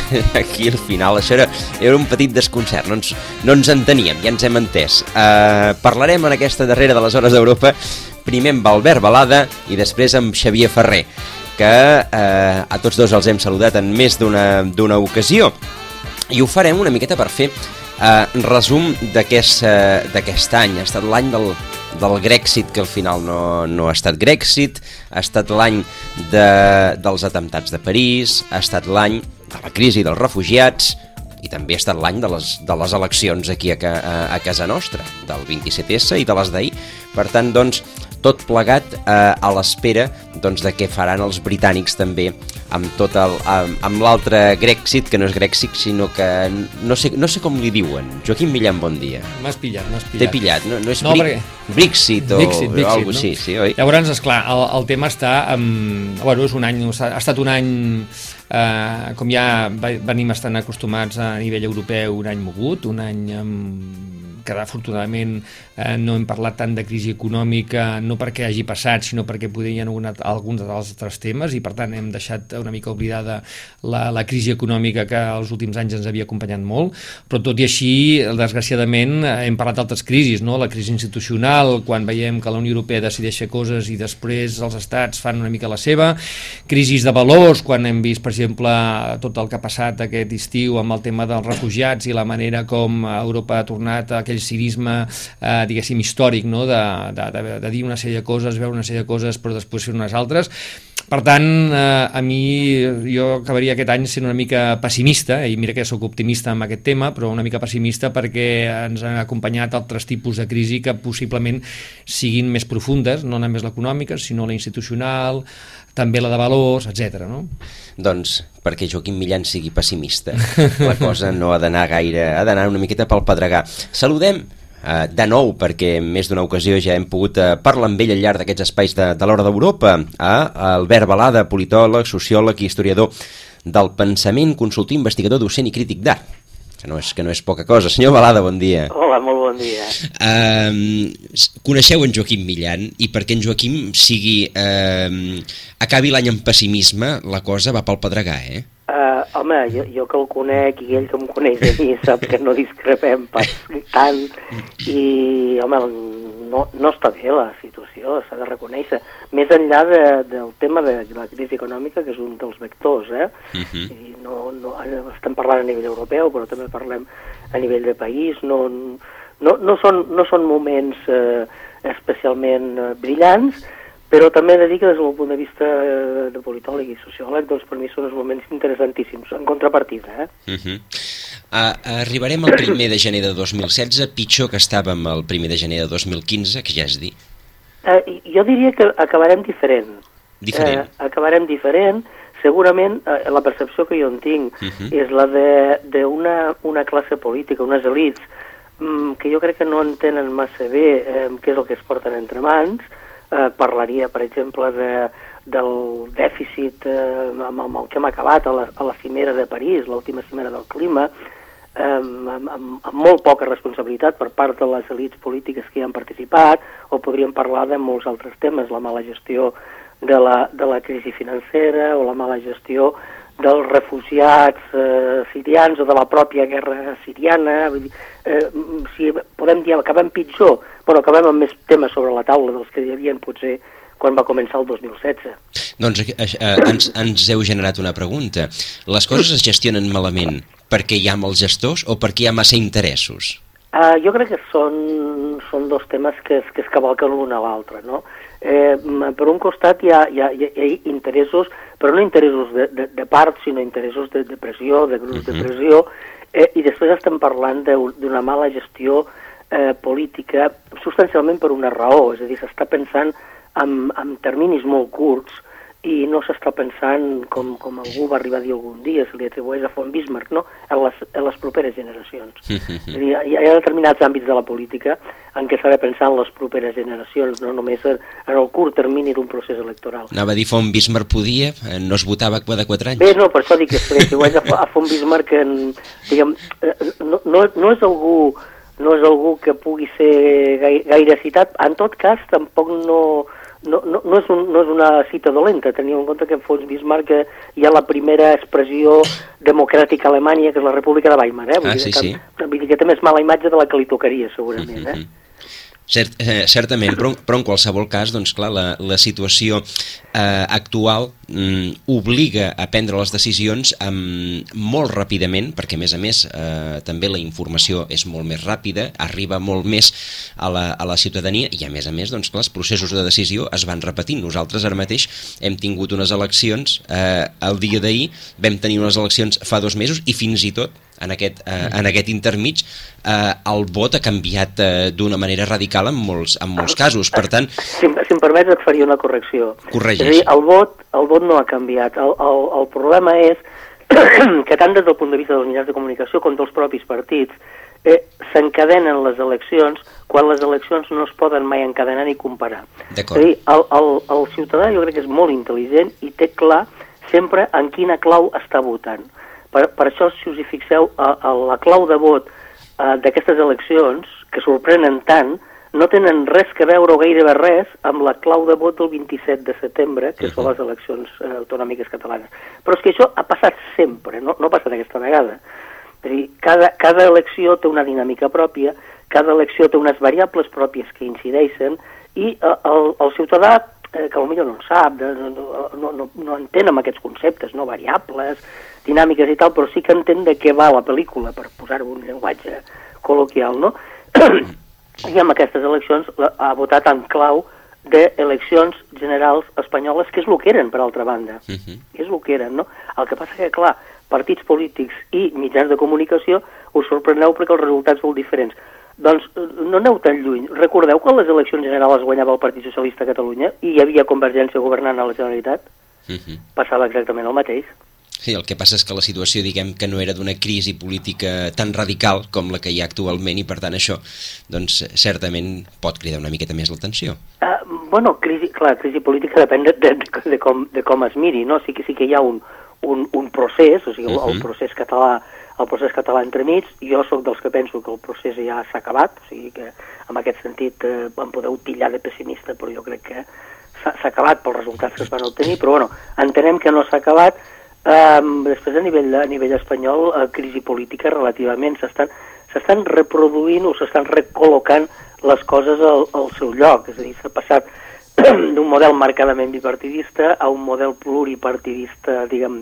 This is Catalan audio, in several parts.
aquí al final, això era, era un petit desconcert, no ens, no ens enteníem, ja ens hem entès. Uh, parlarem en aquesta darrera de les hores d'Europa, primer amb Albert Balada i després amb Xavier Ferrer, que uh, a tots dos els hem saludat en més d'una ocasió. I ho farem una miqueta per fer uh, resum d'aquest uh, any. Ha estat l'any del, del Grexit, que al final no, no ha estat Grexit, ha estat l'any de, dels atemptats de París, ha estat l'any de la crisi dels refugiats i també ha estat l'any de, les, de les eleccions aquí a, a, a casa nostra, del 27S i de les d'ahir. Per tant, doncs, tot plegat eh, a l'espera doncs, de què faran els britànics també amb tot el, amb, amb l'altre Grexit, que no és Grexit, sinó que no sé, no sé com li diuen. Joaquim Millan, bon dia. M'has pillat, m'has pillat. T'he pillat, no, no és no, Bric, perquè... Brexit o Brexit, Brexit, alguna no? així, sí, oi? Llavors, esclar, el, el tema està... Amb... Bueno, és un any, ha estat un any, eh, com ja venim estant acostumats a nivell europeu, un any mogut, un any amb que afortunadament eh, no hem parlat tant de crisi econòmica, no perquè hagi passat, sinó perquè poder hi ha hagut alguns dels altres temes i per tant hem deixat una mica oblidada la, la crisi econòmica que els últims anys ens havia acompanyat molt, però tot i així, desgraciadament, hem parlat d'altres crisis, no? la crisi institucional, quan veiem que la Unió Europea decideix fer coses i després els estats fan una mica la seva, crisis de valors, quan hem vist, per exemple, tot el que ha passat aquest estiu amb el tema dels refugiats i la manera com Europa ha tornat a aquell cinisme, eh, diguéssim, històric, no? de, de, de, de dir una sèrie de coses, veure una sèrie de coses, però després fer unes altres. Per tant, eh, a mi jo acabaria aquest any sent una mica pessimista, i mira que sóc optimista amb aquest tema, però una mica pessimista perquè ens han acompanyat altres tipus de crisi que possiblement siguin més profundes, no només l'econòmica, sinó la institucional, també la de valors, etc. no? Doncs perquè Joaquim Millan sigui pessimista. La cosa no ha d'anar gaire, ha d'anar una miqueta pel pedregar. Saludem Uh, de nou, perquè en més d'una ocasió ja hem pogut uh, parlar amb ell al llarg d'aquests espais de, de l'hora d'Europa, a Albert Balada, politòleg, sociòleg i historiador del pensament, consultiu, investigador, docent i crític d'art que no, és, que no és poca cosa. Senyor Balada, bon dia. Hola, molt bon dia. Uh, coneixeu en Joaquim Millan i perquè en Joaquim sigui uh, acabi l'any amb pessimisme, la cosa va pel pedregar, eh? Uh, home, jo, jo que el conec i ell que em coneix a mi sap que no discrepem pas tant i, home, no, no està bé la situació, s'ha de reconèixer. Més enllà de, del tema de la crisi econòmica, que és un dels vectors, eh? Uh -huh. I no, no, estem parlant a nivell europeu, però també parlem a nivell de país. No, no, no, són, no són moments eh, especialment eh, brillants, però també he de dir que des del punt de vista eh, de politòleg i sociòleg, doncs per mi són uns moments interessantíssims, en contrapartida. Eh? Uh -huh. Uh, arribarem al primer de gener de 2016, pitjor que estàvem el primer de gener de 2015, que ja és dir. Uh, jo diria que acabarem diferent. Diferent. Uh, acabarem diferent, segurament uh, la percepció que jo en tinc uh -huh. és la d'una una classe política, unes elites, um, que jo crec que no entenen massa bé eh, què és el que es porten entre mans, eh, parlaria, per exemple, de, del dèficit eh, amb, el que hem acabat a la, a la cimera de París, l'última cimera del clima, eh, amb, amb, amb molt poca responsabilitat per part de les elites polítiques que hi han participat, o podríem parlar de molts altres temes, la mala gestió de la, de la crisi financera o la mala gestió dels refugiats eh, sirians o de la pròpia guerra siriana. Vull dir, eh, si podem dir acabem pitjor, bueno, acabem amb més temes sobre la taula dels que hi havia potser quan va començar el 2016. Doncs eh, eh, ens, ens heu generat una pregunta. Les coses es gestionen malament perquè hi ha molts gestors o perquè hi ha massa interessos? Uh, jo crec que són, són dos temes que es, que es cavalquen l'un a l'altre, no? Eh, per un costat hi ha, hi, ha, hi ha interessos, però no interessos de, de, de part, sinó interessos de, de pressió, de grups uh -huh. de pressió, eh, i després estem parlant d'una mala gestió eh, política substancialment per una raó, és a dir, s'està pensant en, en terminis molt curts i no s'està pensant, com, com algú va arribar a dir algun dia, se li atribueix a Font Bismarck, no? en, les, en les properes generacions. és a dir, hi ha determinats àmbits de la política en què s'ha de pensar en les properes generacions, no només en, en el curt termini d'un procés electoral. Anava a dir Font Bismarck podia, eh, no es votava cada quatre anys. Bé, no, per això dic que se li atribueix a, a Font Bismarck, en, diguem, eh, no, no, no és algú no és algú que pugui ser gaire, gaire citat, en tot cas tampoc no, no, no, no, és un, no és una cita dolenta, teniu en compte que en Fons Bismarck hi ha la primera expressió democràtica a Alemanya, que és la República de Weimar, eh? Vull ah, sí, que, sí. Vull dir que té més mala imatge de la que li tocaria, segurament, eh? Mm -hmm. Cert, eh, certament, però, però en qualsevol cas, doncs clar, la, la situació eh, actual mm, obliga a prendre les decisions amb, molt ràpidament, perquè a més a més eh, també la informació és molt més ràpida, arriba molt més a la, a la ciutadania i a més a més, doncs clar, els processos de decisió es van repetint. Nosaltres ara mateix hem tingut unes eleccions, eh, el dia d'ahir vam tenir unes eleccions fa dos mesos i fins i tot en aquest, eh, en aquest intermig eh, el vot ha canviat eh, d'una manera radical en molts, en molts casos, per tant... Si, si em permets et faria una correcció. Corregeix. És a dir, el vot, el vot no ha canviat. El, el, el problema és que tant des del punt de vista dels mitjans de comunicació com dels propis partits eh, s'encadenen les eleccions quan les eleccions no es poden mai encadenar ni comparar. És a dir, el, el, el ciutadà jo crec que és molt intel·ligent i té clar sempre en quina clau està votant. Per, per això, si us hi fixeu, a, a la clau de vot d'aquestes eleccions, que sorprenen tant, no tenen res que veure o gairebé res amb la clau de vot del 27 de setembre, que uh -huh. són les eleccions eh, autonòmiques catalanes. Però és que això ha passat sempre, no, no ha passat aquesta vegada. És dir, cada, cada elecció té una dinàmica pròpia, cada elecció té unes variables pròpies que incideixen, i eh, el, el ciutadà eh, que potser no en sap, de, no, no, no, no entén amb aquests conceptes, no variables, dinàmiques i tal, però sí que entén de què va la pel·lícula, per posar-ho un llenguatge col·loquial, no? I amb aquestes eleccions ha votat en clau d'eleccions generals espanyoles, que és el que eren, per altra banda. Uh -huh. És el que eren, no? El que passa que, clar, partits polítics i mitjans de comunicació us sorpreneu perquè els resultats són diferents. Doncs no aneu tan lluny. Recordeu quan les eleccions generals guanyava el Partit Socialista a Catalunya i hi havia Convergència governant a la Generalitat? Uh -huh. Passava exactament el mateix. Sí, el que passa és que la situació, diguem, que no era d'una crisi política tan radical com la que hi ha actualment i per tant això, doncs, certament pot cridar una miqueta més l'atenció. Uh, bueno, crisi, clar, crisi política depèn de, de, de, com, de com es miri, no? Sí que, sí que hi ha un, un, un procés, o sigui, uh -huh. el procés català el procés català entremig, jo sóc dels que penso que el procés ja s'ha acabat, o sigui que en aquest sentit eh, em podeu tillar de pessimista, però jo crec que s'ha acabat pels resultats que es van obtenir, però bueno, entenem que no s'ha acabat, Um, després, a nivell, a nivell espanyol, a crisi política relativament s'estan s'estan reproduint o s'estan recol·locant les coses al, al seu lloc. És a dir, s'ha passat d'un model marcadament bipartidista a un model pluripartidista, diguem,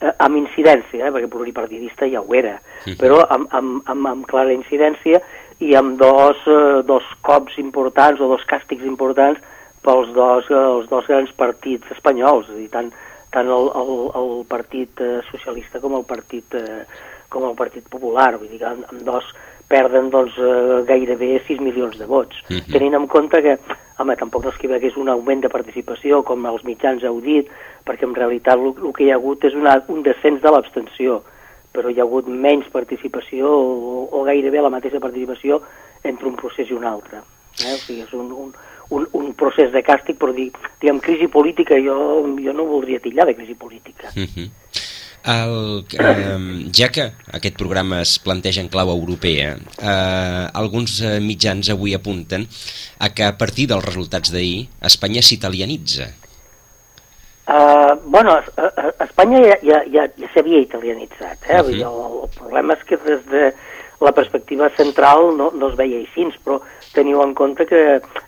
eh, amb incidència, eh, perquè pluripartidista ja ho era, sí. però amb, amb, amb, amb clara incidència i amb dos, eh, dos cops importants o dos càstigs importants pels dos, eh, els dos grans partits espanyols, és a dir, tant, tant el, el, el Partit eh, Socialista com el Partit, eh, com el Partit Popular, vull dir que amb, dos perden doncs, eh, gairebé 6 milions de vots, uh mhm. -huh. tenint en compte que, home, tampoc no és que hi hagués un augment de participació, com els mitjans heu dit, perquè en realitat el, el que hi ha hagut és una, un descens de l'abstenció, però hi ha hagut menys participació o, o gairebé la mateixa participació entre un procés i un altre. Eh? O sigui, és un, un, un, un procés de càstig, però dir, diguem, crisi política, jo, jo no voldria tillar de crisi política. Uh -huh. El, eh, ja que aquest programa es planteja en clau europea, eh, alguns eh, mitjans avui apunten a que a partir dels resultats d'ahir Espanya s'italianitza. Uh, bueno, a, a, a Espanya ja, ja, ja, ja s'havia italianitzat. Eh? Uh -huh. el, el problema és que des de la perspectiva central no, no es veia així, però teniu en compte que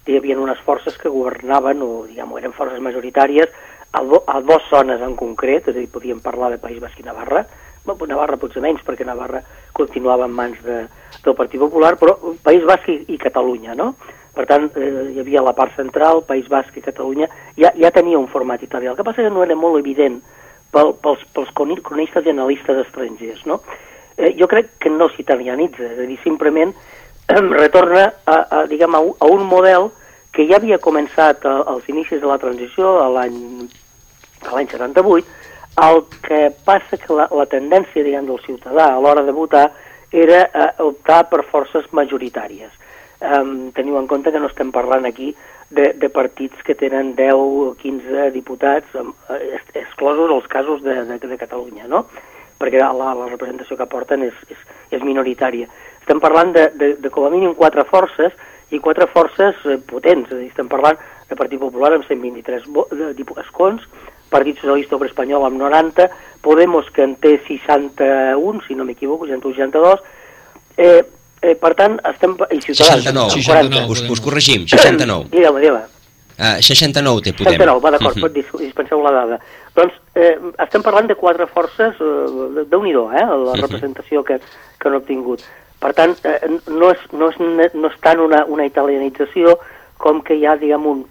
hi havia unes forces que governaven, o diguem eren forces majoritàries, a, a dues zones en concret, és a dir, podíem parlar de País Basc i Navarra, Navarra potser menys, perquè Navarra continuava en mans de, del Partit Popular, però País Basc i, i Catalunya, no? Per tant, eh, hi havia la part central, País Basc i Catalunya, ja, ja tenia un format italià. El que passa que no era molt evident pel, pels, pels cronistes i analistes estrangers, no? eh, jo crec que no s'italianitza, és a dir, simplement retorna a, a, diguem, a, a un model que ja havia començat a, als inicis de la transició, a l'any l'any 78, el que passa que la, la tendència, diguem, del ciutadà a l'hora de votar era eh, optar per forces majoritàries. Um, teniu en compte que no estem parlant aquí de, de partits que tenen 10 o 15 diputats, eh, exclosos els casos de, de, de Catalunya, no? perquè la, la representació que porten és, és, és minoritària. Estem parlant de, de, de com a mínim quatre forces i quatre forces eh, potents, és a dir, estem parlant de Partit Popular amb 123 escons, Partit Socialista Obre Espanyol amb 90, Podemos que en té 61, si no m'equivoco, 162, eh, eh, per tant, estem... I Ciutadans, 69, 69 us, us corregim, 69. Digue'm, digue'm. Uh, 69 té Podem. 69, va d'acord, uh -huh. dispenseu la dada. Doncs eh, estem parlant de quatre forces, eh, déu nhi eh, la uh -huh. representació que, que han obtingut. Per tant, eh, no, és, no, és, no és tant una, una italianització com que hi ha, diguem, un,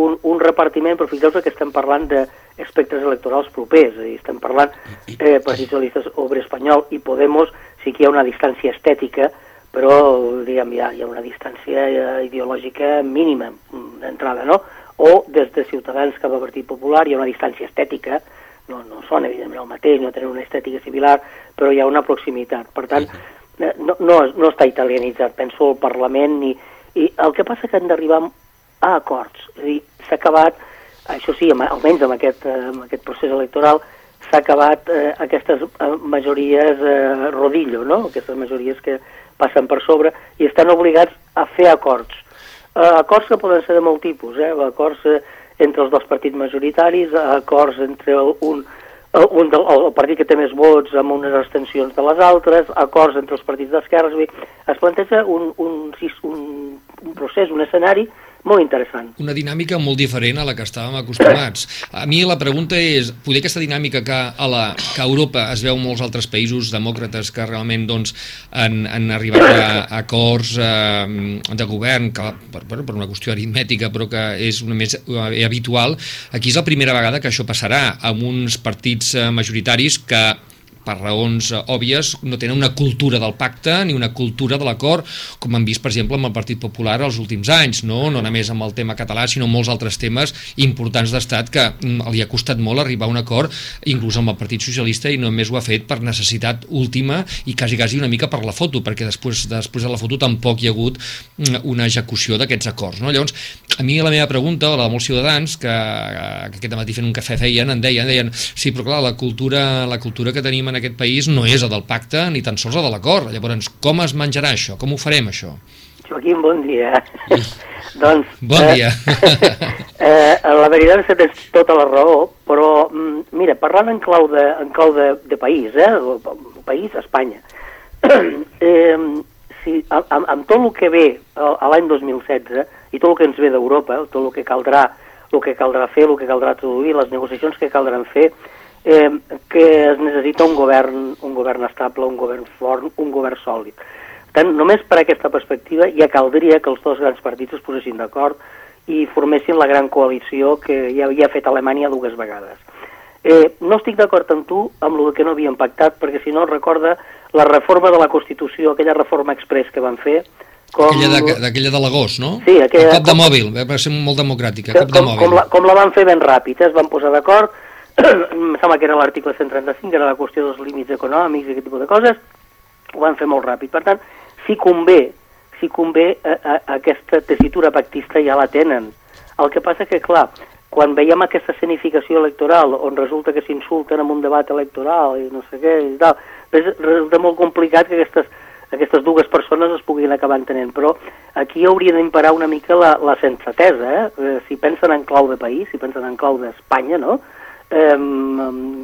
un, un repartiment, però fixeu-vos que estem parlant d'espectres electorals propers, és a dir, estem parlant eh, Partit Socialistes Obre Espanyol i Podemos, sí que hi ha una distància estètica, però diguem, hi ha, hi ha una distància eh, ideològica mínima d'entrada, no? O des de Ciutadans cap a Partit Popular hi ha una distància estètica, no, no són evidentment el mateix, no tenen una estètica similar, però hi ha una proximitat. Per tant, eh, no, no, no està italianitzat, penso, el Parlament, i, i el que passa que han d'arribar a acords. És a dir, s'ha acabat, això sí, almenys amb aquest, eh, amb aquest procés electoral, s'ha acabat eh, aquestes majories eh, rodillo, no? aquestes majories que, passen per sobre i estan obligats a fer acords. Uh, acords que poden ser de molt tipus, eh? acords uh, entre els dos partits majoritaris, acords entre un, un del, el partit que té més vots amb unes extensions de les altres, acords entre els partits d'esquerres, es planteja un, un, un, un procés, un escenari molt interessant. Una dinàmica molt diferent a la que estàvem acostumats. A mi la pregunta és, poder aquesta dinàmica que a, la, que a Europa es veu molts altres països demòcrates que realment doncs, han, han arribat a, a acords eh, de govern, que, per, per una qüestió aritmètica, però que és una més eh, habitual, aquí és la primera vegada que això passarà amb uns partits eh, majoritaris que per raons eh, òbvies, no tenen una cultura del pacte ni una cultura de l'acord, com hem vist, per exemple, amb el Partit Popular els últims anys, no, no només amb el tema català, sinó molts altres temes importants d'estat que mm, li ha costat molt arribar a un acord, inclús amb el Partit Socialista, i només ho ha fet per necessitat última i quasi, quasi una mica per la foto, perquè després, després de la foto tampoc hi ha hagut mm, una execució d'aquests acords. No? Llavors, a mi la meva pregunta, la de molts ciutadans, que, que aquest matí fent un cafè feien, en deien, deien, sí, però clar, la cultura, la cultura que tenim en aquest país no és la del pacte ni tan sols la de l'acord. Llavors, com es menjarà això? Com ho farem, això? Joaquim, bon dia. doncs, bon eh, dia. eh, la veritat és que tens tota la raó, però mm, mira, parlant en clau de, en clau de, de país, eh, el, el país, Espanya, eh, si, amb, amb tot el que ve a l'any 2016 i tot el que ens ve d'Europa, tot el que caldrà el que caldrà fer, el que caldrà traduir, les negociacions que caldran fer, eh, que es necessita un govern, un govern estable, un govern fort, un govern sòlid. Per tant, només per aquesta perspectiva ja caldria que els dos grans partits es posessin d'acord i formessin la gran coalició que ja havia fet Alemanya dues vegades. Eh, no estic d'acord amb tu amb el que no havien pactat, perquè si no recorda la reforma de la Constitució, aquella reforma express que van fer, com... Aquella de, l'agost, no? Sí, aquella... El cop de mòbil, va ser molt democràtica, cop com, de mòbil. Com la, com la van fer ben ràpid, eh? es van posar d'acord, em sembla que era l'article 135, era la qüestió dels límits econòmics i aquest tipus de coses, ho van fer molt ràpid. Per tant, si convé, si convé, a, a, a aquesta tessitura pactista ja la tenen. El que passa que, clar, quan veiem aquesta escenificació electoral, on resulta que s'insulten en un debat electoral i no sé què i tal, resulta molt complicat que aquestes, aquestes dues persones es puguin acabar entenent, però aquí hauria d'imparar una mica la, la sensatesa, eh? eh? Si pensen en clau de país, si pensen en clau d'Espanya, no?, eh,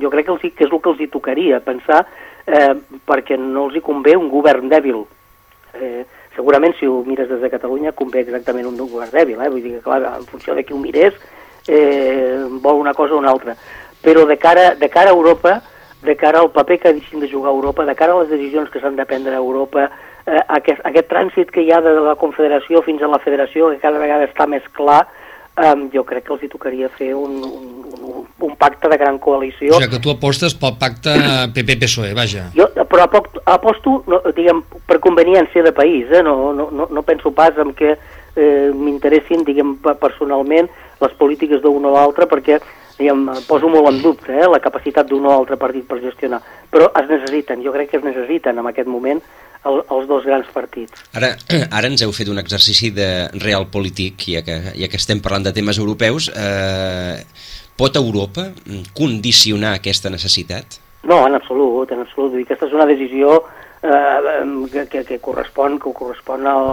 jo crec que, els, que és el que els hi tocaria pensar eh, perquè no els hi convé un govern dèbil. Eh, segurament si ho mires des de Catalunya convé exactament un govern dèbil, eh? vull dir que clar, en funció de qui ho mirés eh, vol una cosa o una altra. Però de cara, de cara a Europa, de cara al paper que deixin de jugar a Europa, de cara a les decisions que s'han de prendre a Europa, eh, aquest, aquest trànsit que hi ha de la Confederació fins a la Federació, que cada vegada està més clar, eh, jo crec que els hi tocaria fer un, un, un un pacte de gran coalició. O sigui que tu apostes pel pacte PP-PSOE, vaja. Jo, però aposto, aposto no, diguem, per conveniència de país, eh? no, no, no, no penso pas en que eh, m'interessin, diguem, personalment les polítiques d'un o l'altre, perquè diguem, poso molt en dubte eh, la capacitat d'un o altre partit per gestionar, però es necessiten, jo crec que es necessiten en aquest moment el, els dos grans partits. Ara, ara ens heu fet un exercici de real polític, ja que, ja que estem parlant de temes europeus. Eh, pot Europa condicionar aquesta necessitat? No, en absolut, en absolut. I aquesta és una decisió eh, que, que, que correspon, que correspon al,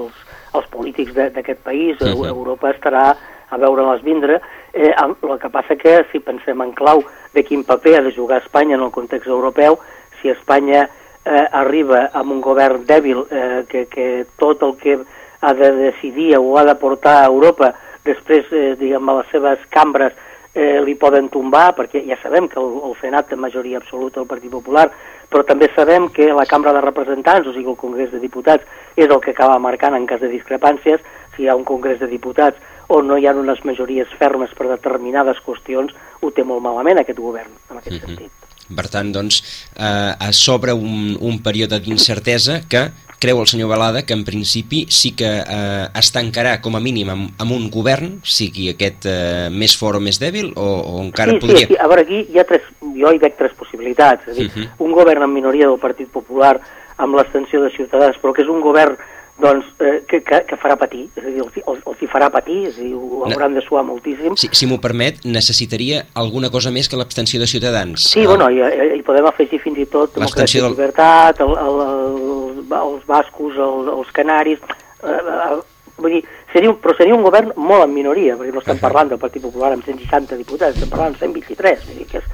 als, als polítics d'aquest país. Uh -huh. Europa estarà a veure-les vindre. Eh, el que passa que si pensem en clau de quin paper ha de jugar Espanya en el context europeu, si Espanya eh, arriba amb un govern dèbil eh, que, que tot el que ha de decidir o ha de portar a Europa després, eh, diguem, a les seves cambres eh, li poden tombar, perquè ja sabem que el, el Senat té majoria absoluta del Partit Popular, però també sabem que la Cambra de Representants, o sigui el Congrés de Diputats, és el que acaba marcant en cas de discrepàncies, si hi ha un Congrés de Diputats on no hi ha unes majories fermes per determinades qüestions, ho té molt malament aquest govern, en aquest mhm. -huh. sentit. Per tant, doncs, eh, s'obre un, un període d'incertesa que creu el senyor Balada que en principi sí que eh, es tancarà com a mínim amb, amb un govern, sigui aquest eh, més fort o més dèbil, o, o encara sí, podria... Sí, sí, a veure, aquí hi ha tres, jo hi veig tres possibilitats, és a dir, uh mhm. -huh. un govern en minoria del Partit Popular amb l'extensió de Ciutadans, però que és un govern doncs, eh, que, que, que farà patir, és a dir, els, els, els hi farà patir, és a dir, ho hauran de suar moltíssim. Si, si m'ho permet, necessitaria alguna cosa més que l'abstenció de Ciutadans. Sí, el... bueno, hi, hi podem afegir fins i tot democràcia del... llibertat, el, el, el, els bascos, el, els canaris... Eh, eh, vull dir, seria, però seria un govern molt en minoria, perquè no estem parlant del Partit Popular amb 160 diputats, estem parlant amb 123, vull dir que és,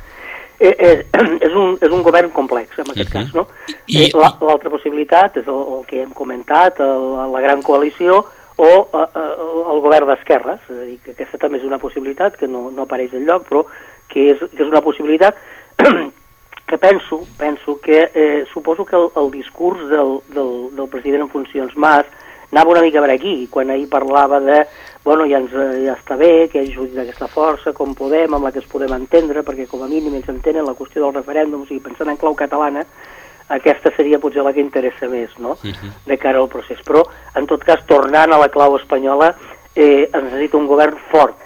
eh, eh, és, un, és un govern complex, en aquest uh -huh. cas, no? I, eh, L'altra possibilitat és el, el que hem comentat, el, la gran coalició, o eh, el govern d'esquerres, és a dir, que aquesta també és una possibilitat que no, no apareix en lloc, però que és, que és una possibilitat que penso, penso que eh, suposo que el, el discurs del, del, del president en funcions Mas anava una mica per aquí, quan ahir parlava de bueno, ja, ens, ja està bé que hi hagi d'aquesta força, com podem, amb la que es podem entendre, perquè com a mínim ens entenen la qüestió del referèndum, o sigui, pensant en clau catalana, aquesta seria potser la que interessa més, no?, uh -huh. de cara al procés. Però, en tot cas, tornant a la clau espanyola, eh, es necessita un govern fort,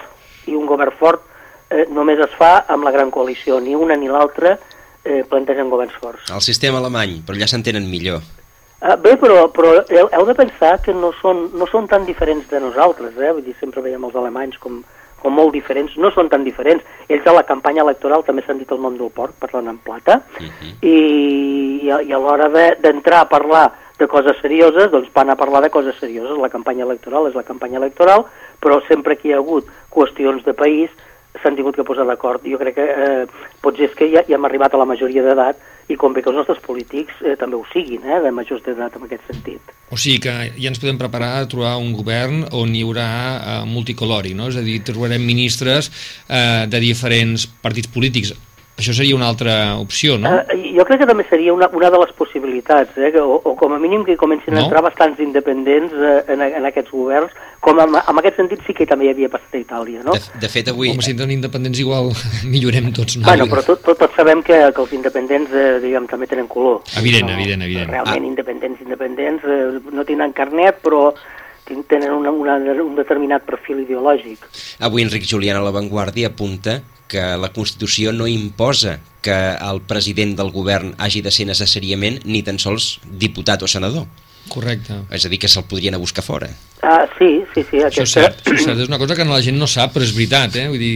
i un govern fort eh, només es fa amb la gran coalició, ni una ni l'altra eh, plantegen governs forts. El sistema alemany, però ja s'entenen millor. Uh, bé, però, però heu, heu de pensar que no són, no són tan diferents de nosaltres, eh? Vull dir, sempre veiem els alemanys com, com molt diferents, no són tan diferents. Ells a la campanya electoral també s'han dit el nom del porc, parlant en plata, uh mhm. -huh. i, i a, i a l'hora d'entrar de, a parlar de coses serioses, doncs van a parlar de coses serioses. La campanya electoral és la campanya electoral, però sempre que hi ha hagut qüestions de país s'han tingut que posar d'acord. Jo crec que eh, potser és que ja, ja hem arribat a la majoria d'edat i com bé que els nostres polítics eh, també ho siguin, eh, de majors d'edat en aquest sentit. O sigui que ja ens podem preparar a trobar un govern on hi haurà eh, multicolori, no? És a dir, trobarem ministres eh, de diferents partits polítics. Això seria una altra opció, no? Uh, jo crec que també seria una, una de les possibilitats, eh? que, o, o com a mínim que comencin no? a entrar bastants independents eh, en, en aquests governs, com en, en aquest sentit sí que també hi havia passat a Itàlia, no? De, de fet, avui... Home, si enten independents igual millorem tots, no? Bueno, però tots tot, tot sabem que, que els independents, eh, diguem, també tenen color. Evident, no? evident, evident. Realment, ah. independents, independents, eh, no tenen carnet, però tenen una, una, un determinat perfil ideològic. Avui Enric Julián a La Vanguardia apunta que la Constitució no imposa que el president del govern hagi de ser necessàriament ni tan sols diputat o senador. Correcte. És a dir, que se'l podrien a buscar fora. Ah, sí, sí, sí. Aquesta... Això és cert, això és cert, és una cosa que la gent no sap, però és veritat, eh? Vull dir,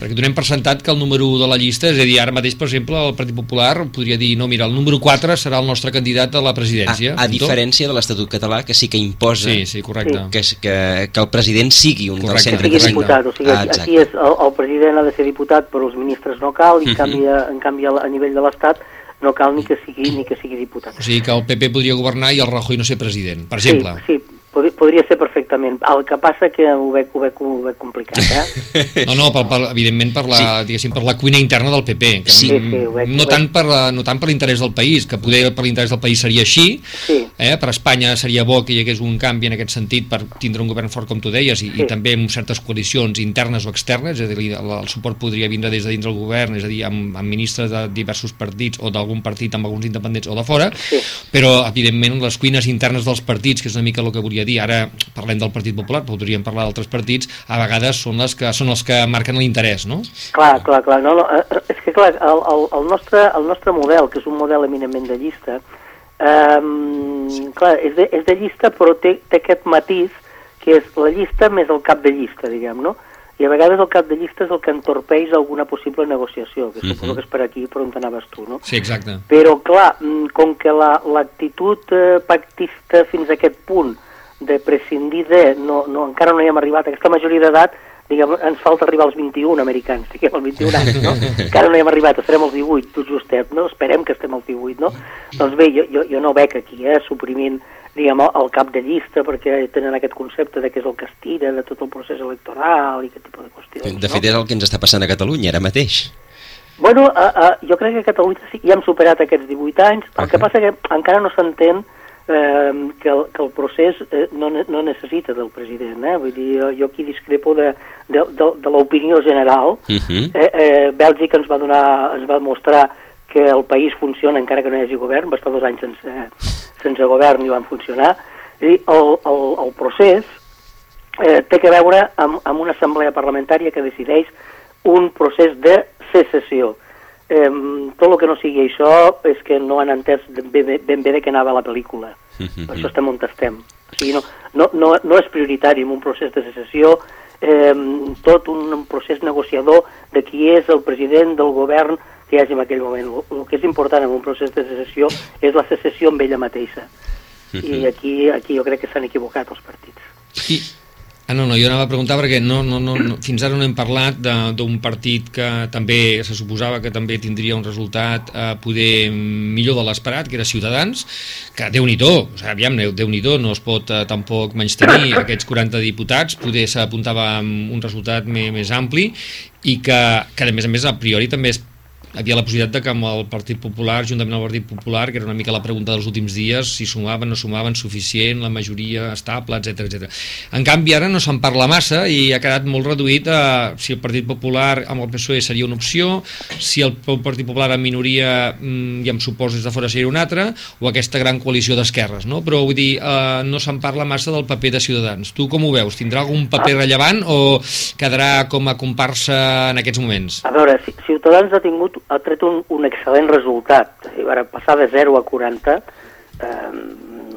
perquè donem per sentat que el número 1 de la llista, és a dir, ara mateix, per exemple, el Partit Popular podria dir, no, mira, el número 4 serà el nostre candidat a la presidència. A, a diferència de l'Estatut català, que sí que imposa sí, sí, correcte. Que, que, que el president sigui un correcte. del centre. Sigui diputat, o sigui, ah, aquí és, el, el president ha de ser diputat, però els ministres no cal, i en, canvi, en canvi a nivell de l'Estat no cal ni que sigui ni que sigui diputat. O sigui que el PP podria governar i el Rajoy no ser president, per exemple. Sí, sí podria ser perfectament. El que passa que ho veig, ho veig, ho veig complicat, eh? No, no, per, per, evidentment per la, sí. per la cuina interna del PP. Que sí, sí, ho veig, no, tant per la, no tant per l'interès del país, que poder per l'interès del país seria així, sí. eh? per Espanya seria bo que hi hagués un canvi en aquest sentit per tindre un govern fort, com tu deies, i, sí. i també amb certes coalicions internes o externes, és a dir, el, el suport podria vindre des de dins del govern, és a dir, amb, amb ministres de diversos partits o d'algun partit amb alguns independents o de fora, sí. però, evidentment, les cuines internes dels partits, que és una mica el que volia dir, ara parlem del Partit Popular, podríem parlar d'altres partits, a vegades són les que són els que marquen l'interès, no? Clar, clar, clar. No, no, eh, és que, clar, el, el, el, nostre, el nostre model, que és un model eminentment de llista, Um, clar, és de, és de llista però té, té aquest matís que és la llista més el cap de llista, diguem, no? I a vegades el cap de llista és el que entorpeix alguna possible negociació, que suposo uh -huh. que és per aquí per on anaves tu, no? Sí, exacte. Però, clar, mm, com que l'actitud la, eh, pactista fins a aquest punt de prescindir de... No, no, encara no hi hem arribat a aquesta majoria d'edat, diguem, ens falta arribar als 21 americans, diguem, als 21 anys, no? Encara no hi hem arribat, estarem als 18, tot justet, no? Esperem que estem als 18, no? Doncs bé, jo, jo, jo no veig aquí, eh, suprimint, diguem, el cap de llista, perquè tenen aquest concepte de què és el que es tira, de tot el procés electoral i aquest tipus de qüestions, De fet, no? és el que ens està passant a Catalunya ara mateix. Bueno, uh, uh, jo crec que a Catalunya sí, ja hem superat aquests 18 anys, el uh -huh. que passa que encara no s'entén eh, que, el, que el procés eh, no, no necessita del president. Eh? Vull dir, jo, jo aquí discrepo de, de, de, de l'opinió general. Uh -huh. eh, eh, Bèlgica ens va, donar, ens va mostrar que el país funciona encara que no hi hagi govern, va estar dos anys sense, sense govern i van funcionar. És dir, el, el, el procés eh, té que veure amb, amb una assemblea parlamentària que decideix un procés de secessió eh, tot el que no sigui això és que no han entès ben bé, ben bé de què anava la pel·lícula. Per això estem on estem. O sigui, no, no, no, no és prioritari en un procés de secessió eh, tot un procés negociador de qui és el president del govern que hi hagi en aquell moment. El, que és important en un procés de secessió és la secessió amb ella mateixa. I aquí, aquí jo crec que s'han equivocat els partits. I, Ah, no, no, jo anava a preguntar perquè no, no, no, no, fins ara no hem parlat d'un partit que també se suposava que també tindria un resultat eh, poder millor de l'esperat, que era Ciutadans, que déu-n'hi-do, o sigui, aviam, déu-n'hi-do, no es pot eh, tampoc menys tenir aquests 40 diputats, poder s'apuntava amb un resultat més, més ampli i que, que a més a més a priori també es havia la possibilitat de que amb el Partit Popular, juntament amb el Partit Popular, que era una mica la pregunta dels últims dies, si sumaven o no sumaven suficient, la majoria estable, etc etc. En canvi, ara no se'n parla massa i ha quedat molt reduït a si el Partit Popular amb el PSOE seria una opció, si el Partit Popular en minoria mmm, i amb suports des de fora seria una altra, o aquesta gran coalició d'esquerres, no? Però vull dir, eh, no se'n parla massa del paper de Ciutadans. Tu com ho veus? Tindrà algun paper rellevant o quedarà com a comparsa en aquests moments? A veure, Ciutadans ha tingut ha tret un, un excel·lent resultat. I ara, passar de 0 a 40 eh,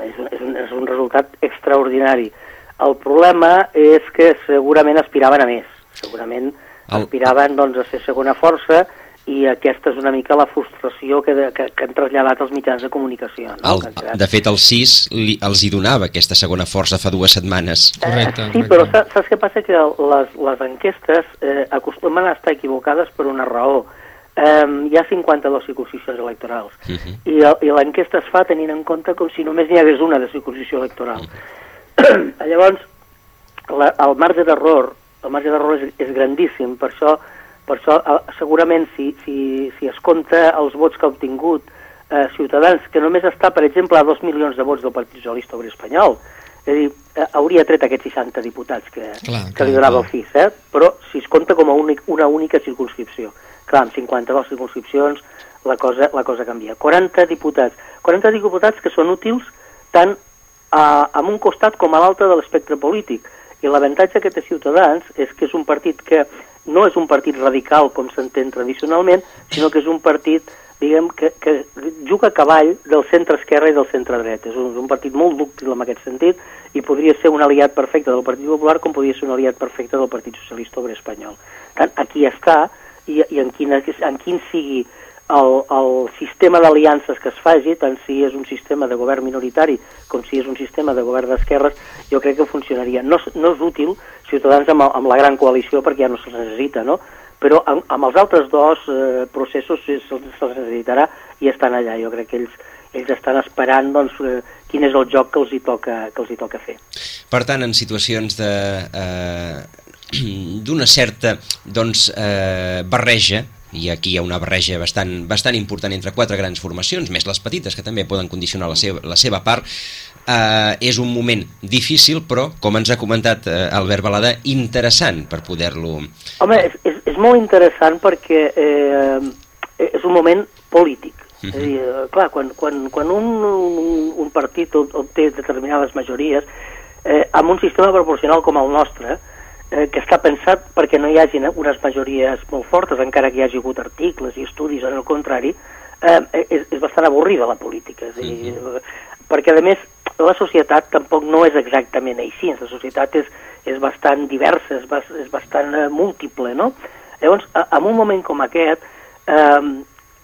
és, un, és, un, és un resultat extraordinari. El problema és que segurament aspiraven a més. Segurament el... aspiraven doncs, a ser segona força i aquesta és una mica la frustració que, de, que, que han traslladat els mitjans de comunicació. No? El, de fet, el 6 li, els hi donava aquesta segona força fa dues setmanes. Correcte. Eh, sí, correcte. però saps què passa? Que les, les enquestes eh, acostumen a estar equivocades per una raó um, hi ha 52 circunscripcions electorals uh -huh. i, i l'enquesta es fa tenint en compte com si només n'hi hagués una de circunscripció electoral. Uh -huh. Llavors, la, el marge d'error el marge d'error és, és grandíssim, per això, per això segurament si, si, si es compta els vots que ha obtingut eh, Ciutadans, que només està, per exemple, a 2 milions de vots del Partit Socialista Obrer Espanyol, és a dir, eh, hauria tret aquests 60 diputats que, clar, que li donava clar. el FIS, eh? però si es compta com a únic, una única circunscripció. Clar, amb 52 circunscripcions la cosa, la cosa canvia. 40 diputats. 40 diputats que són útils tant a, a un costat com a l'altre de l'espectre polític. I l'avantatge que té Ciutadans és que és un partit que no és un partit radical com s'entén tradicionalment, sinó que és un partit diguem, que, que juga a cavall del centre-esquerra i del centre-dret. És un, un partit molt dúctil en aquest sentit i podria ser un aliat perfecte del Partit Popular com podria ser un aliat perfecte del Partit Socialista Obrer Espanyol. Tant aquí està, i, i en, quina, en quin sigui el, el sistema d'aliances que es faci, tant si és un sistema de govern minoritari com si és un sistema de govern d'esquerres, jo crec que funcionaria. No, no és útil Ciutadans amb, amb la gran coalició perquè ja no se'ls necessita, no? però amb, amb els altres dos eh, processos se'ls se necessitarà i estan allà. Jo crec que ells, ells estan esperant doncs, eh, quin és el joc que els hi toca, que els hi toca fer. Per tant, en situacions de... Eh d'una certa doncs, eh, barreja i aquí hi ha una barreja bastant, bastant important entre quatre grans formacions, més les petites, que també poden condicionar la seva, la seva part, eh, és un moment difícil, però, com ens ha comentat eh, Albert Balada, interessant per poder-lo... Home, és, és, és molt interessant perquè eh, és un moment polític. Uh -huh. És a dir, eh, clar, quan, quan, quan un, un, un partit obté determinades majories, eh, amb un sistema proporcional com el nostre, eh, que està pensat perquè no hi hagi unes majories molt fortes, encara que hi hagi hagut articles i estudis, en el contrari, eh, és, és bastant avorrida la política. És a dir, uh -huh. Perquè, a més, la societat tampoc no és exactament així, la societat és, és bastant diversa, és, bas, és bastant eh, múltiple, no? Llavors, a, en un moment com aquest, eh,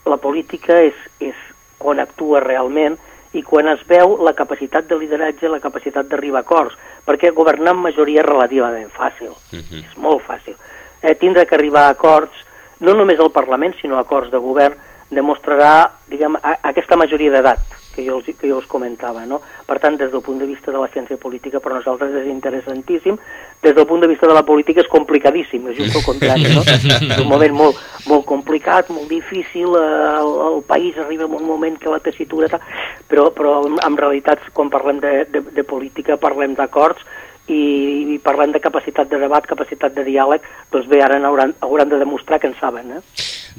la política és, és quan actua realment i quan es veu la capacitat de lideratge, la capacitat d'arribar a acords, perquè governar amb majoria és relativament fàcil, uh -huh. és molt fàcil. Eh, tindre que arribar a acords, no només al Parlament, sinó a acords de govern, demostrarà diguem, a, aquesta majoria d'edat que jo, els, que jo us comentava. No? Per tant, des del punt de vista de la ciència política, per nosaltres és interessantíssim. Des del punt de vista de la política és complicadíssim, és just el contrari. No? és un moment molt, molt complicat, molt difícil, eh, el, el país arriba en un moment que la tessitura... Tal, però, però en realitat, quan parlem de, de, de política, parlem d'acords i, i parlem de capacitat de debat, capacitat de diàleg, doncs bé, ara hauran, hauran de demostrar que en saben. Eh?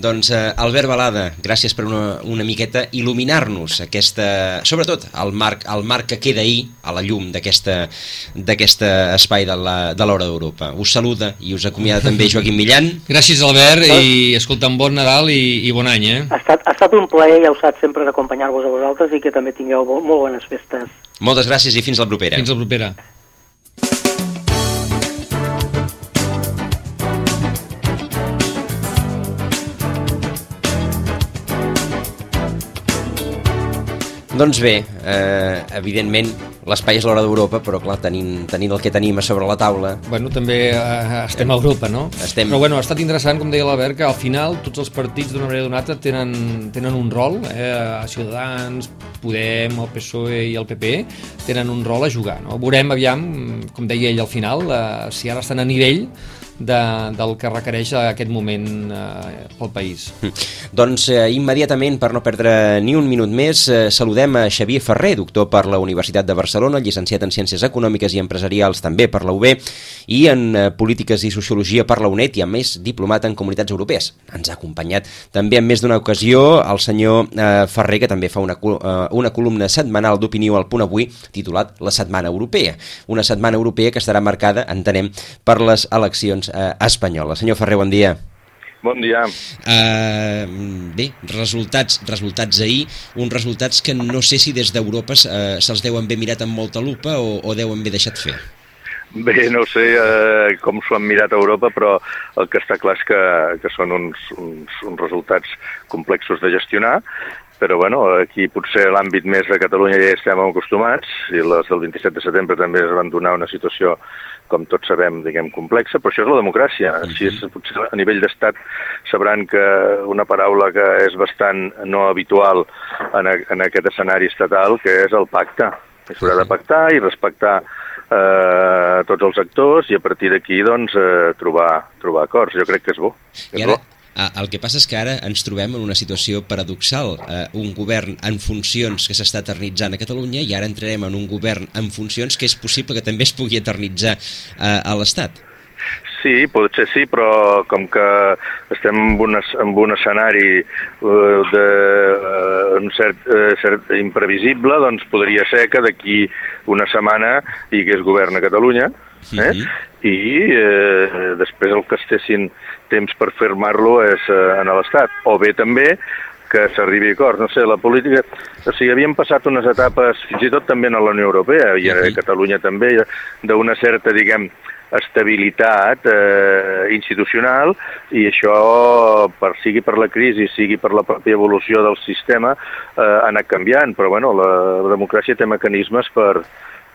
Doncs eh, Albert Balada, gràcies per una, una miqueta il·luminar-nos aquesta, sobretot el marc, el marc que queda ahir a la llum d'aquest espai de l'Hora d'Europa. Us saluda i us acomiada també Joaquim Millan. Gràcies Albert i escolta, un bon Nadal i, i bon any. Eh? Ha, estat, ha estat un plaer, ja ho saps, sempre d'acompanyar-vos a vosaltres i que també tingueu molt, molt bones festes. Moltes gràcies i fins la propera. Fins la propera. Doncs bé, eh, evidentment l'espai és l'hora d'Europa, però clar, tenint, tenint el que tenim a sobre la taula... Bueno, també eh, estem a Europa, no? Estem... Però bueno, ha estat interessant, com deia l'Albert, que al final tots els partits d'una manera donada tenen, tenen un rol, eh, Ciutadans, Podem, el PSOE i el PP, tenen un rol a jugar, no? Veurem, aviam, com deia ell al final, eh, si ara estan a nivell de, del que requereix aquest moment eh, pel país. Doncs eh, immediatament, per no perdre ni un minut més, eh, saludem a Xavier Ferrer, doctor per la Universitat de Barcelona, llicenciat en Ciències Econòmiques i Empresarials també per la UB i en eh, Polítiques i Sociologia per la UNED i a més diplomat en Comunitats Europees. Ens ha acompanyat també en més d'una ocasió el senyor eh, Ferrer, que també fa una, eh, una columna setmanal d'opinió al Punt Avui titulat La Setmana Europea. Una setmana europea que estarà marcada, entenem, per les eleccions eh, espanyola. Senyor Ferrer, bon dia. Bon dia. Uh, bé, resultats, resultats ahir, uns resultats que no sé si des d'Europa uh, se'ls deuen haver mirat amb molta lupa o, o deuen haver deixat fer. Bé, no sé eh, com s'ho han mirat a Europa, però el que està clar és que, que són uns, uns, uns resultats complexos de gestionar, però bueno, aquí potser l'àmbit més de Catalunya ja estem acostumats, i les del 27 de setembre també es van donar una situació com tots sabem, diguem, complexa, però això és la democràcia. Així és, potser a nivell d'estat sabran que una paraula que és bastant no habitual en, a, en aquest escenari estatal, que és el pacte. S'haurà de pactar i respectar eh, tots els actors i a partir d'aquí doncs, eh, trobar, trobar acords. Jo crec que és bo. I ara, el que passa és que ara ens trobem en una situació paradoxal. Eh, un govern en funcions que s'està eternitzant a Catalunya i ara entrarem en un govern en funcions que és possible que també es pugui eternitzar eh, a l'Estat. Sí, potser sí, però com que estem en un, en un escenari uh, de uh, un cert, uh, cert imprevisible, doncs podria ser que d'aquí una setmana hi hagués govern a Catalunya, eh? Uh -huh. I eh, després el que estessin temps per firmar-lo és eh, en l'Estat. O bé també que s'arribi a acord. No sé, la política... O sigui, havíem passat unes etapes, fins i tot també en la Unió Europea, i a Catalunya també, d'una certa, diguem, estabilitat eh, institucional i això, per, sigui per la crisi, sigui per la pròpia evolució del sistema, eh, ha anat canviant, però bueno, la, la democràcia té mecanismes per,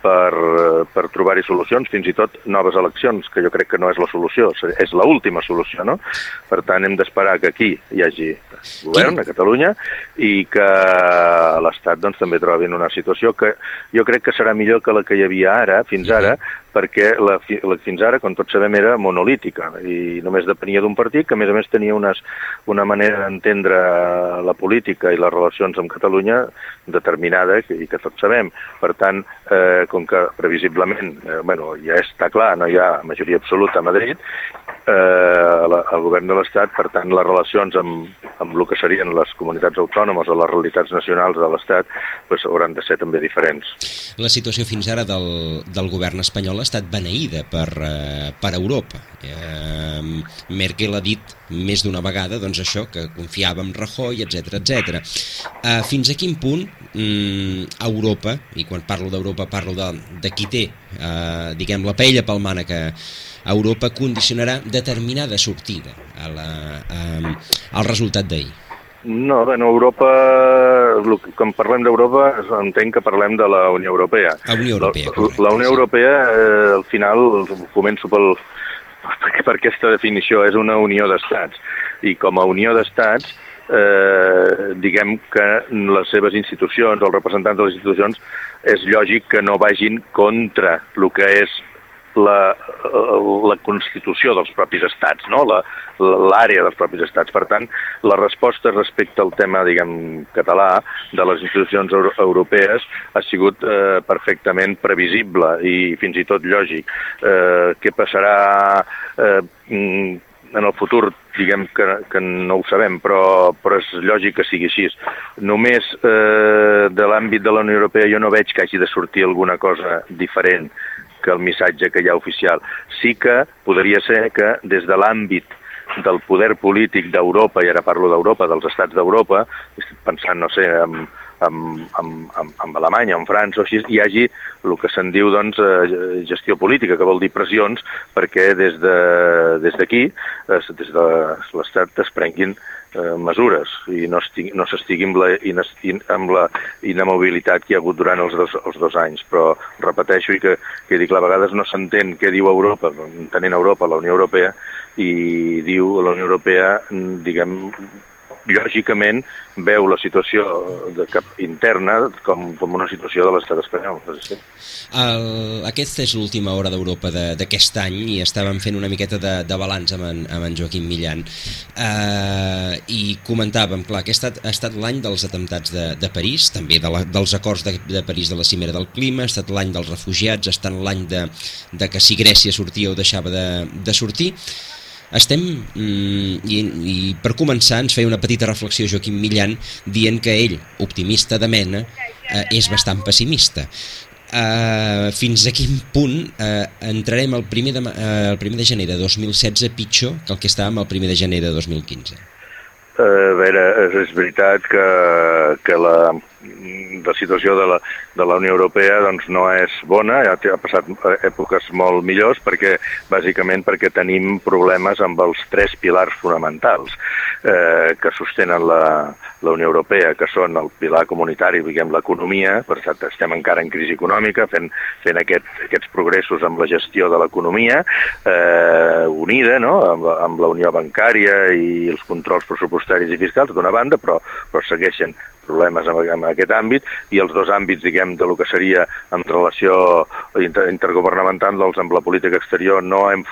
per, per trobar-hi solucions, fins i tot noves eleccions, que jo crec que no és la solució, és l última solució, no? Per tant, hem d'esperar que aquí hi hagi govern a Catalunya i que l'Estat doncs, també trobin una situació que jo crec que serà millor que la que hi havia ara, fins ara, perquè la, la, fins ara, com tots sabem, era monolítica i només depenia d'un partit que, a més a més, tenia unes, una manera d'entendre la política i les relacions amb Catalunya determinada i que tots sabem. Per tant, eh, com que previsiblement, eh, bueno, ja està clar, no hi ha majoria absoluta a Madrid, eh, el govern de l'Estat, per tant, les relacions amb, amb el que serien les comunitats autònomes o les realitats nacionals de l'Estat pues, hauran de ser també diferents. La situació fins ara del, del govern espanyol ha estat beneïda per, eh, per Europa. Eh, Merkel ha dit més d'una vegada doncs això que confiava en Rajoy, etc etc. Eh, fins a quin punt mm, Europa, i quan parlo d'Europa parlo de, de qui té, eh, diguem, la paella pel que Europa condicionarà determinada sortida a la, a, al resultat d'ahir? No, bueno, Europa, quan parlem d'Europa, entenc que parlem de la Unió Europea. La Unió Europea, correcte. La, la Unió Europea, eh, al final, començo pel, per aquesta definició és una unió d'estats. I com a unió d'estats, eh, diguem que les seves institucions, els representants de les institucions, és lògic que no vagin contra el que és la, la constitució dels propis estats, no? l'àrea dels propis estats. Per tant, la resposta respecte al tema, diguem, català de les institucions europees ha sigut eh, perfectament previsible i fins i tot lògic. Eh, què passarà eh, en el futur diguem que, que no ho sabem, però, però és lògic que sigui així. Només eh, de l'àmbit de la Unió Europea jo no veig que hagi de sortir alguna cosa diferent que el missatge que hi ha oficial. Sí que podria ser que des de l'àmbit del poder polític d'Europa, i ara parlo d'Europa, dels estats d'Europa, pensant, no sé, en, en, en, en, en Alemanya, en França o així, hi hagi el que se'n diu doncs, eh, gestió política, que vol dir pressions, perquè des d'aquí, de, des, des de l'Estat es prenguin eh, mesures i no, no s'estigui amb, amb la inamobilitat que hi ha hagut durant els dos, els dos anys. Però repeteixo i que, que dic, a vegades no s'entén què diu Europa, entenent Europa, la Unió Europea, i diu la Unió Europea, diguem, lògicament veu la situació de cap interna com, com una situació de l'estat espanyol. Sí. El, aquesta és l'última hora d'Europa d'aquest any i estàvem fent una miqueta de, de balanç amb en, amb en Joaquim Millan uh, i comentàvem, clar, que ha estat, ha estat l'any dels atemptats de, de París, també de la, dels acords de, de París de la cimera del clima, ha estat l'any dels refugiats, ha estat l'any de, de que si Grècia sortia o deixava de, de sortir estem, mm, i, i per començar ens feia una petita reflexió Joaquim Millan dient que ell, optimista de mena, eh, és bastant pessimista. Uh, fins a quin punt uh, entrarem el primer, de, uh, el primer de gener de 2016 pitjor que el que estàvem el primer de gener de 2015? Uh, a veure, és veritat que, que la, la situació de la, de la Unió Europea doncs, no és bona, ja ha passat èpoques molt millors, perquè bàsicament perquè tenim problemes amb els tres pilars fonamentals eh, que sostenen la, la Unió Europea, que són el pilar comunitari, diguem, l'economia, per tant, estem encara en crisi econòmica, fent, fent aquest, aquests progressos amb la gestió de l'economia eh, unida, no?, amb, amb la unió bancària i els controls pressupostaris i fiscals, d'una banda, però, però segueixen problemes en, en aquest àmbit i els dos àmbits, diguem, de lo que seria en relació inter intergovernamental doncs, amb la política exterior no hem,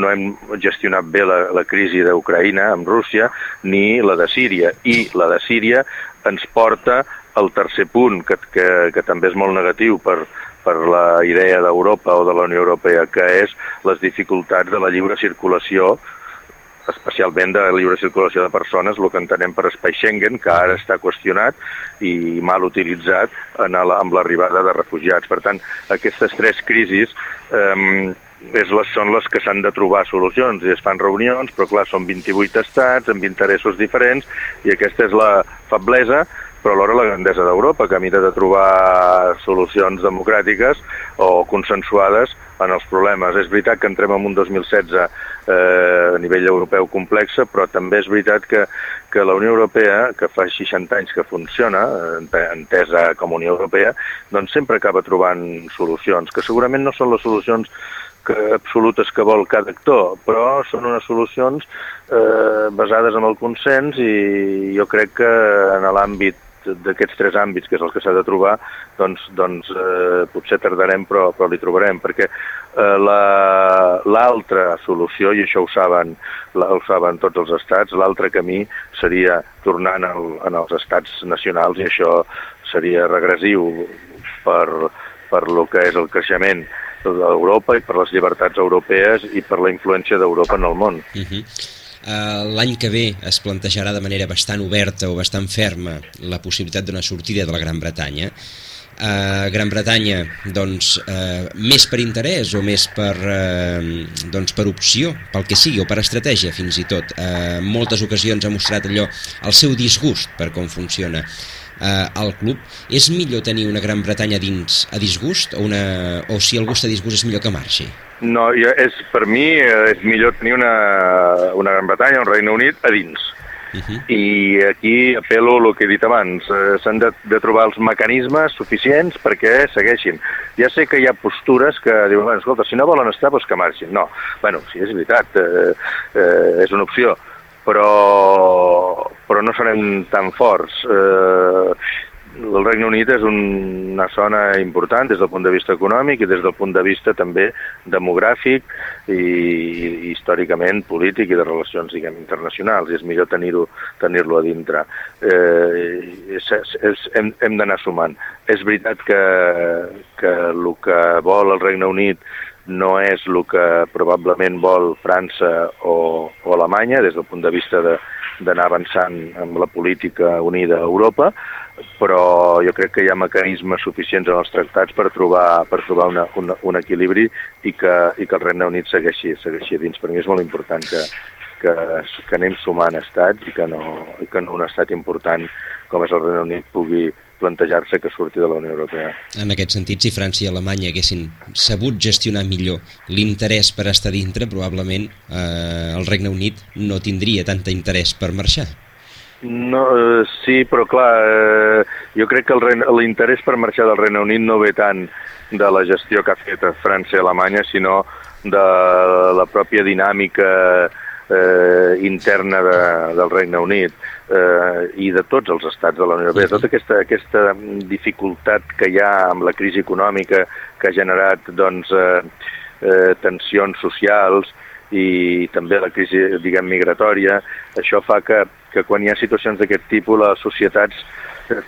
no hem gestionat bé la, la crisi d'Ucraïna amb Rússia ni la de Síria. I la de Síria ens porta al tercer punt que, que, que també és molt negatiu per, per la idea d'Europa o de la Unió Europea, que és les dificultats de la lliure circulació especialment de lliure circulació de persones, el que entenem per espai Schengen, que ara està qüestionat i mal utilitzat en la, amb l'arribada de refugiats. Per tant, aquestes tres crisis eh, és les, són les que s'han de trobar solucions i es fan reunions, però clar, són 28 estats amb interessos diferents i aquesta és la feblesa però alhora la grandesa d'Europa, que mira de trobar solucions democràtiques o consensuades en els problemes. És veritat que entrem en un 2016 eh, a nivell europeu complexa, però també és veritat que, que la Unió Europea, que fa 60 anys que funciona, entesa com a Unió Europea, doncs sempre acaba trobant solucions, que segurament no són les solucions que, absolutes que vol cada actor, però són unes solucions eh, basades en el consens i jo crec que en l'àmbit d'aquests tres àmbits, que és el que s'ha de trobar, doncs, doncs eh, potser tardarem però, però li trobarem, perquè eh, l'altra la, solució, i això ho saben, la, ho saben tots els estats, l'altre camí seria tornar en, el, en els estats nacionals i això seria regressiu per, per lo que és el creixement d'Europa i per les llibertats europees i per la influència d'Europa en el món. Uh -huh. Uh, L'any que ve es plantejarà de manera bastant oberta o bastant ferma la possibilitat d'una sortida de la Gran Bretanya. Uh, Gran Bretanya, doncs, uh, més per interès o més per, uh, doncs, per opció, pel que sigui, o per estratègia fins i tot. En moltes ocasions ha mostrat allò el seu disgust per com funciona eh, al club, és millor tenir una Gran Bretanya dins a disgust o, una, o si algú està a disgust és millor que marxi? No, jo, és, per mi eh, és millor tenir una, una Gran Bretanya, un Regne Unit a dins. Uh -huh. I aquí apelo el que he dit abans, eh, s'han de, de trobar els mecanismes suficients perquè segueixin. Ja sé que hi ha postures que diuen, bueno, escolta, si no volen estar, doncs que marxin. No, bueno, sí, és veritat, eh, eh, és una opció, però, però no serem tan forts. Eh, el Regne Unit és un, una zona important des del punt de vista econòmic i des del punt de vista també demogràfic i, i històricament polític i de relacions diguem, internacionals i és millor tenir-lo tenir, a dintre. Eh, és, és, hem hem d'anar sumant. És veritat que, que el que vol el Regne Unit no és el que probablement vol França o, o Alemanya des del punt de vista d'anar avançant amb la política unida a Europa, però jo crec que hi ha mecanismes suficients en els tractats per trobar, per trobar una, una, un equilibri i que, i que el Regne Unit segueixi, segueixi dins. Per mi és molt important que, que, que anem sumant estats i que, no, i que no un estat important com és el Regne Unit pugui plantejar-se que surti de la Unió Europea. En aquest sentit, si França i Alemanya haguessin sabut gestionar millor l'interès per estar dintre, probablement eh, el Regne Unit no tindria tanta interès per marxar. No, eh, sí, però clar, eh, jo crec que l'interès per marxar del Regne Unit no ve tant de la gestió que ha fet França i Alemanya, sinó de la pròpia dinàmica eh, interna de, del Regne Unit eh, i de tots els estats de la Unió Europea. Tota aquesta, aquesta dificultat que hi ha amb la crisi econòmica que ha generat doncs, eh, eh, tensions socials i també la crisi, diguem, migratòria, això fa que, que quan hi ha situacions d'aquest tipus les societats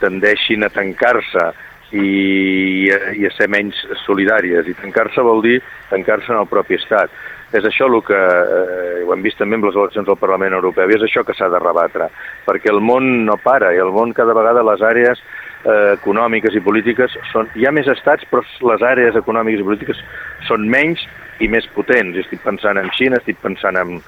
tendeixin a tancar-se i, i a ser menys solidàries. I tancar-se vol dir tancar-se en el propi estat. És això el que eh, ho hem vist també amb les eleccions del Parlament Europeu i és això que s'ha de rebatre, perquè el món no para i el món cada vegada les àrees eh, econòmiques i polítiques són... Hi ha més estats, però les àrees econòmiques i polítiques són menys i més potents. Estic pensant en Xina, estic pensant en,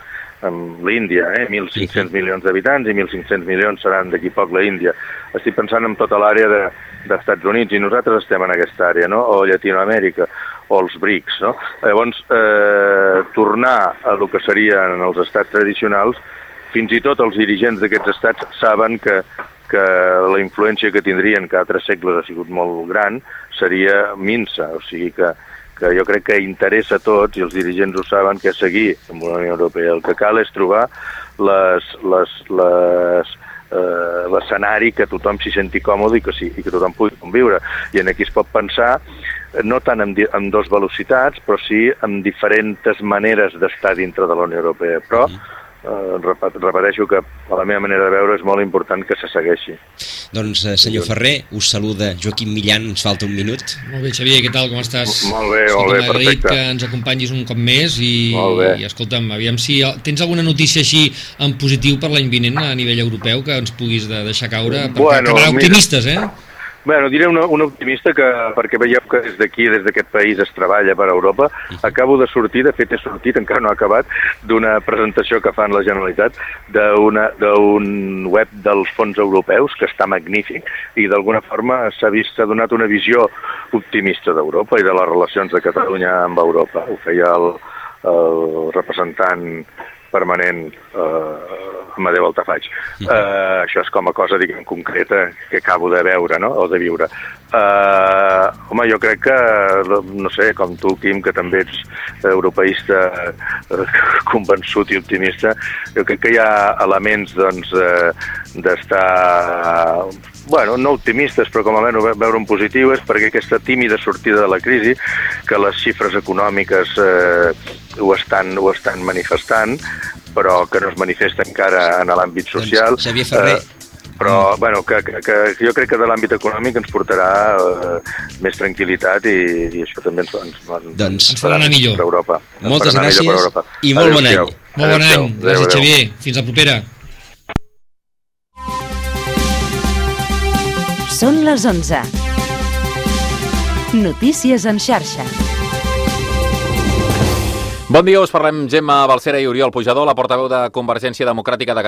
en l'Índia, eh? 1.500 milions d'habitants i 1.500 milions seran d'aquí poc la Índia. Estic pensant en tota l'àrea de, d'Estats Units i nosaltres estem en aquesta àrea, no? o Llatinoamèrica, o els BRICS. No? Llavors, eh, tornar a el que serien els estats tradicionals, fins i tot els dirigents d'aquests estats saben que, que la influència que tindrien cada tres segles ha sigut molt gran, seria minsa, o sigui que, que jo crec que interessa a tots, i els dirigents ho saben, que seguir amb la Unió Europea. El que cal és trobar les, les, les, eh, l'escenari que tothom s'hi senti còmode i que, sí, i que tothom pugui conviure. I en aquí es pot pensar no tant en, en dos velocitats, però sí en diferents maneres d'estar dintre de la Unió Europea. Però eh, repeteixo que a la meva manera de veure és molt important que se segueixi. Doncs, eh, senyor Ferrer, us saluda Joaquim Millan, ens falta un minut. Molt bé, Xavier, què tal, com estàs? Molt bé, molt bé, perfecte. que ens acompanyis un cop més i, i escolta'm, aviam si tens alguna notícia així en positiu per l'any vinent a nivell europeu que ens puguis de deixar caure, perquè bueno, acabarà optimistes, eh? Bueno, diré un, un optimista que, perquè veieu que des d'aquí, des d'aquest país es treballa per a Europa. Acabo de sortir, de fet he sortit, encara no ha acabat, d'una presentació que fan la Generalitat d'un web dels fons europeus que està magnífic i d'alguna forma s'ha vist, s'ha donat una visió optimista d'Europa i de les relacions de Catalunya amb Europa. Ho feia el, el representant permanent eh, Amadeu Altafaig. Uh, això és com a cosa, diguem, concreta que acabo de veure, no?, o de viure. Home, home, jo crec que, no sé, com tu, Quim, que també ets europeista eh, convençut i optimista, jo crec que hi ha elements doncs, eh, d'estar bueno, no optimistes, però com a menys veure un positiu és perquè aquesta tímida sortida de la crisi, que les xifres econòmiques eh, ho, estan, ho estan manifestant, però que no es manifesta encara en l'àmbit social. Doncs, Xavier Ferrer, eh, però mm. bueno, que, que, que jo crec que de l'àmbit econòmic ens portarà eh, més tranquil·litat i, i això també ens, ens, ens, Doncs- Ens farà anar millor. per Europa. Moltes millor per gràcies Europa. i molt bon any. Molt bon any. Gràcies, adéu. Xavier. Fins la propera. Són les 11. Notícies en xarxa. Bon dia, us parlem Gemma Balcera i Oriol Pujador, la portaveu de Convergència Democràtica de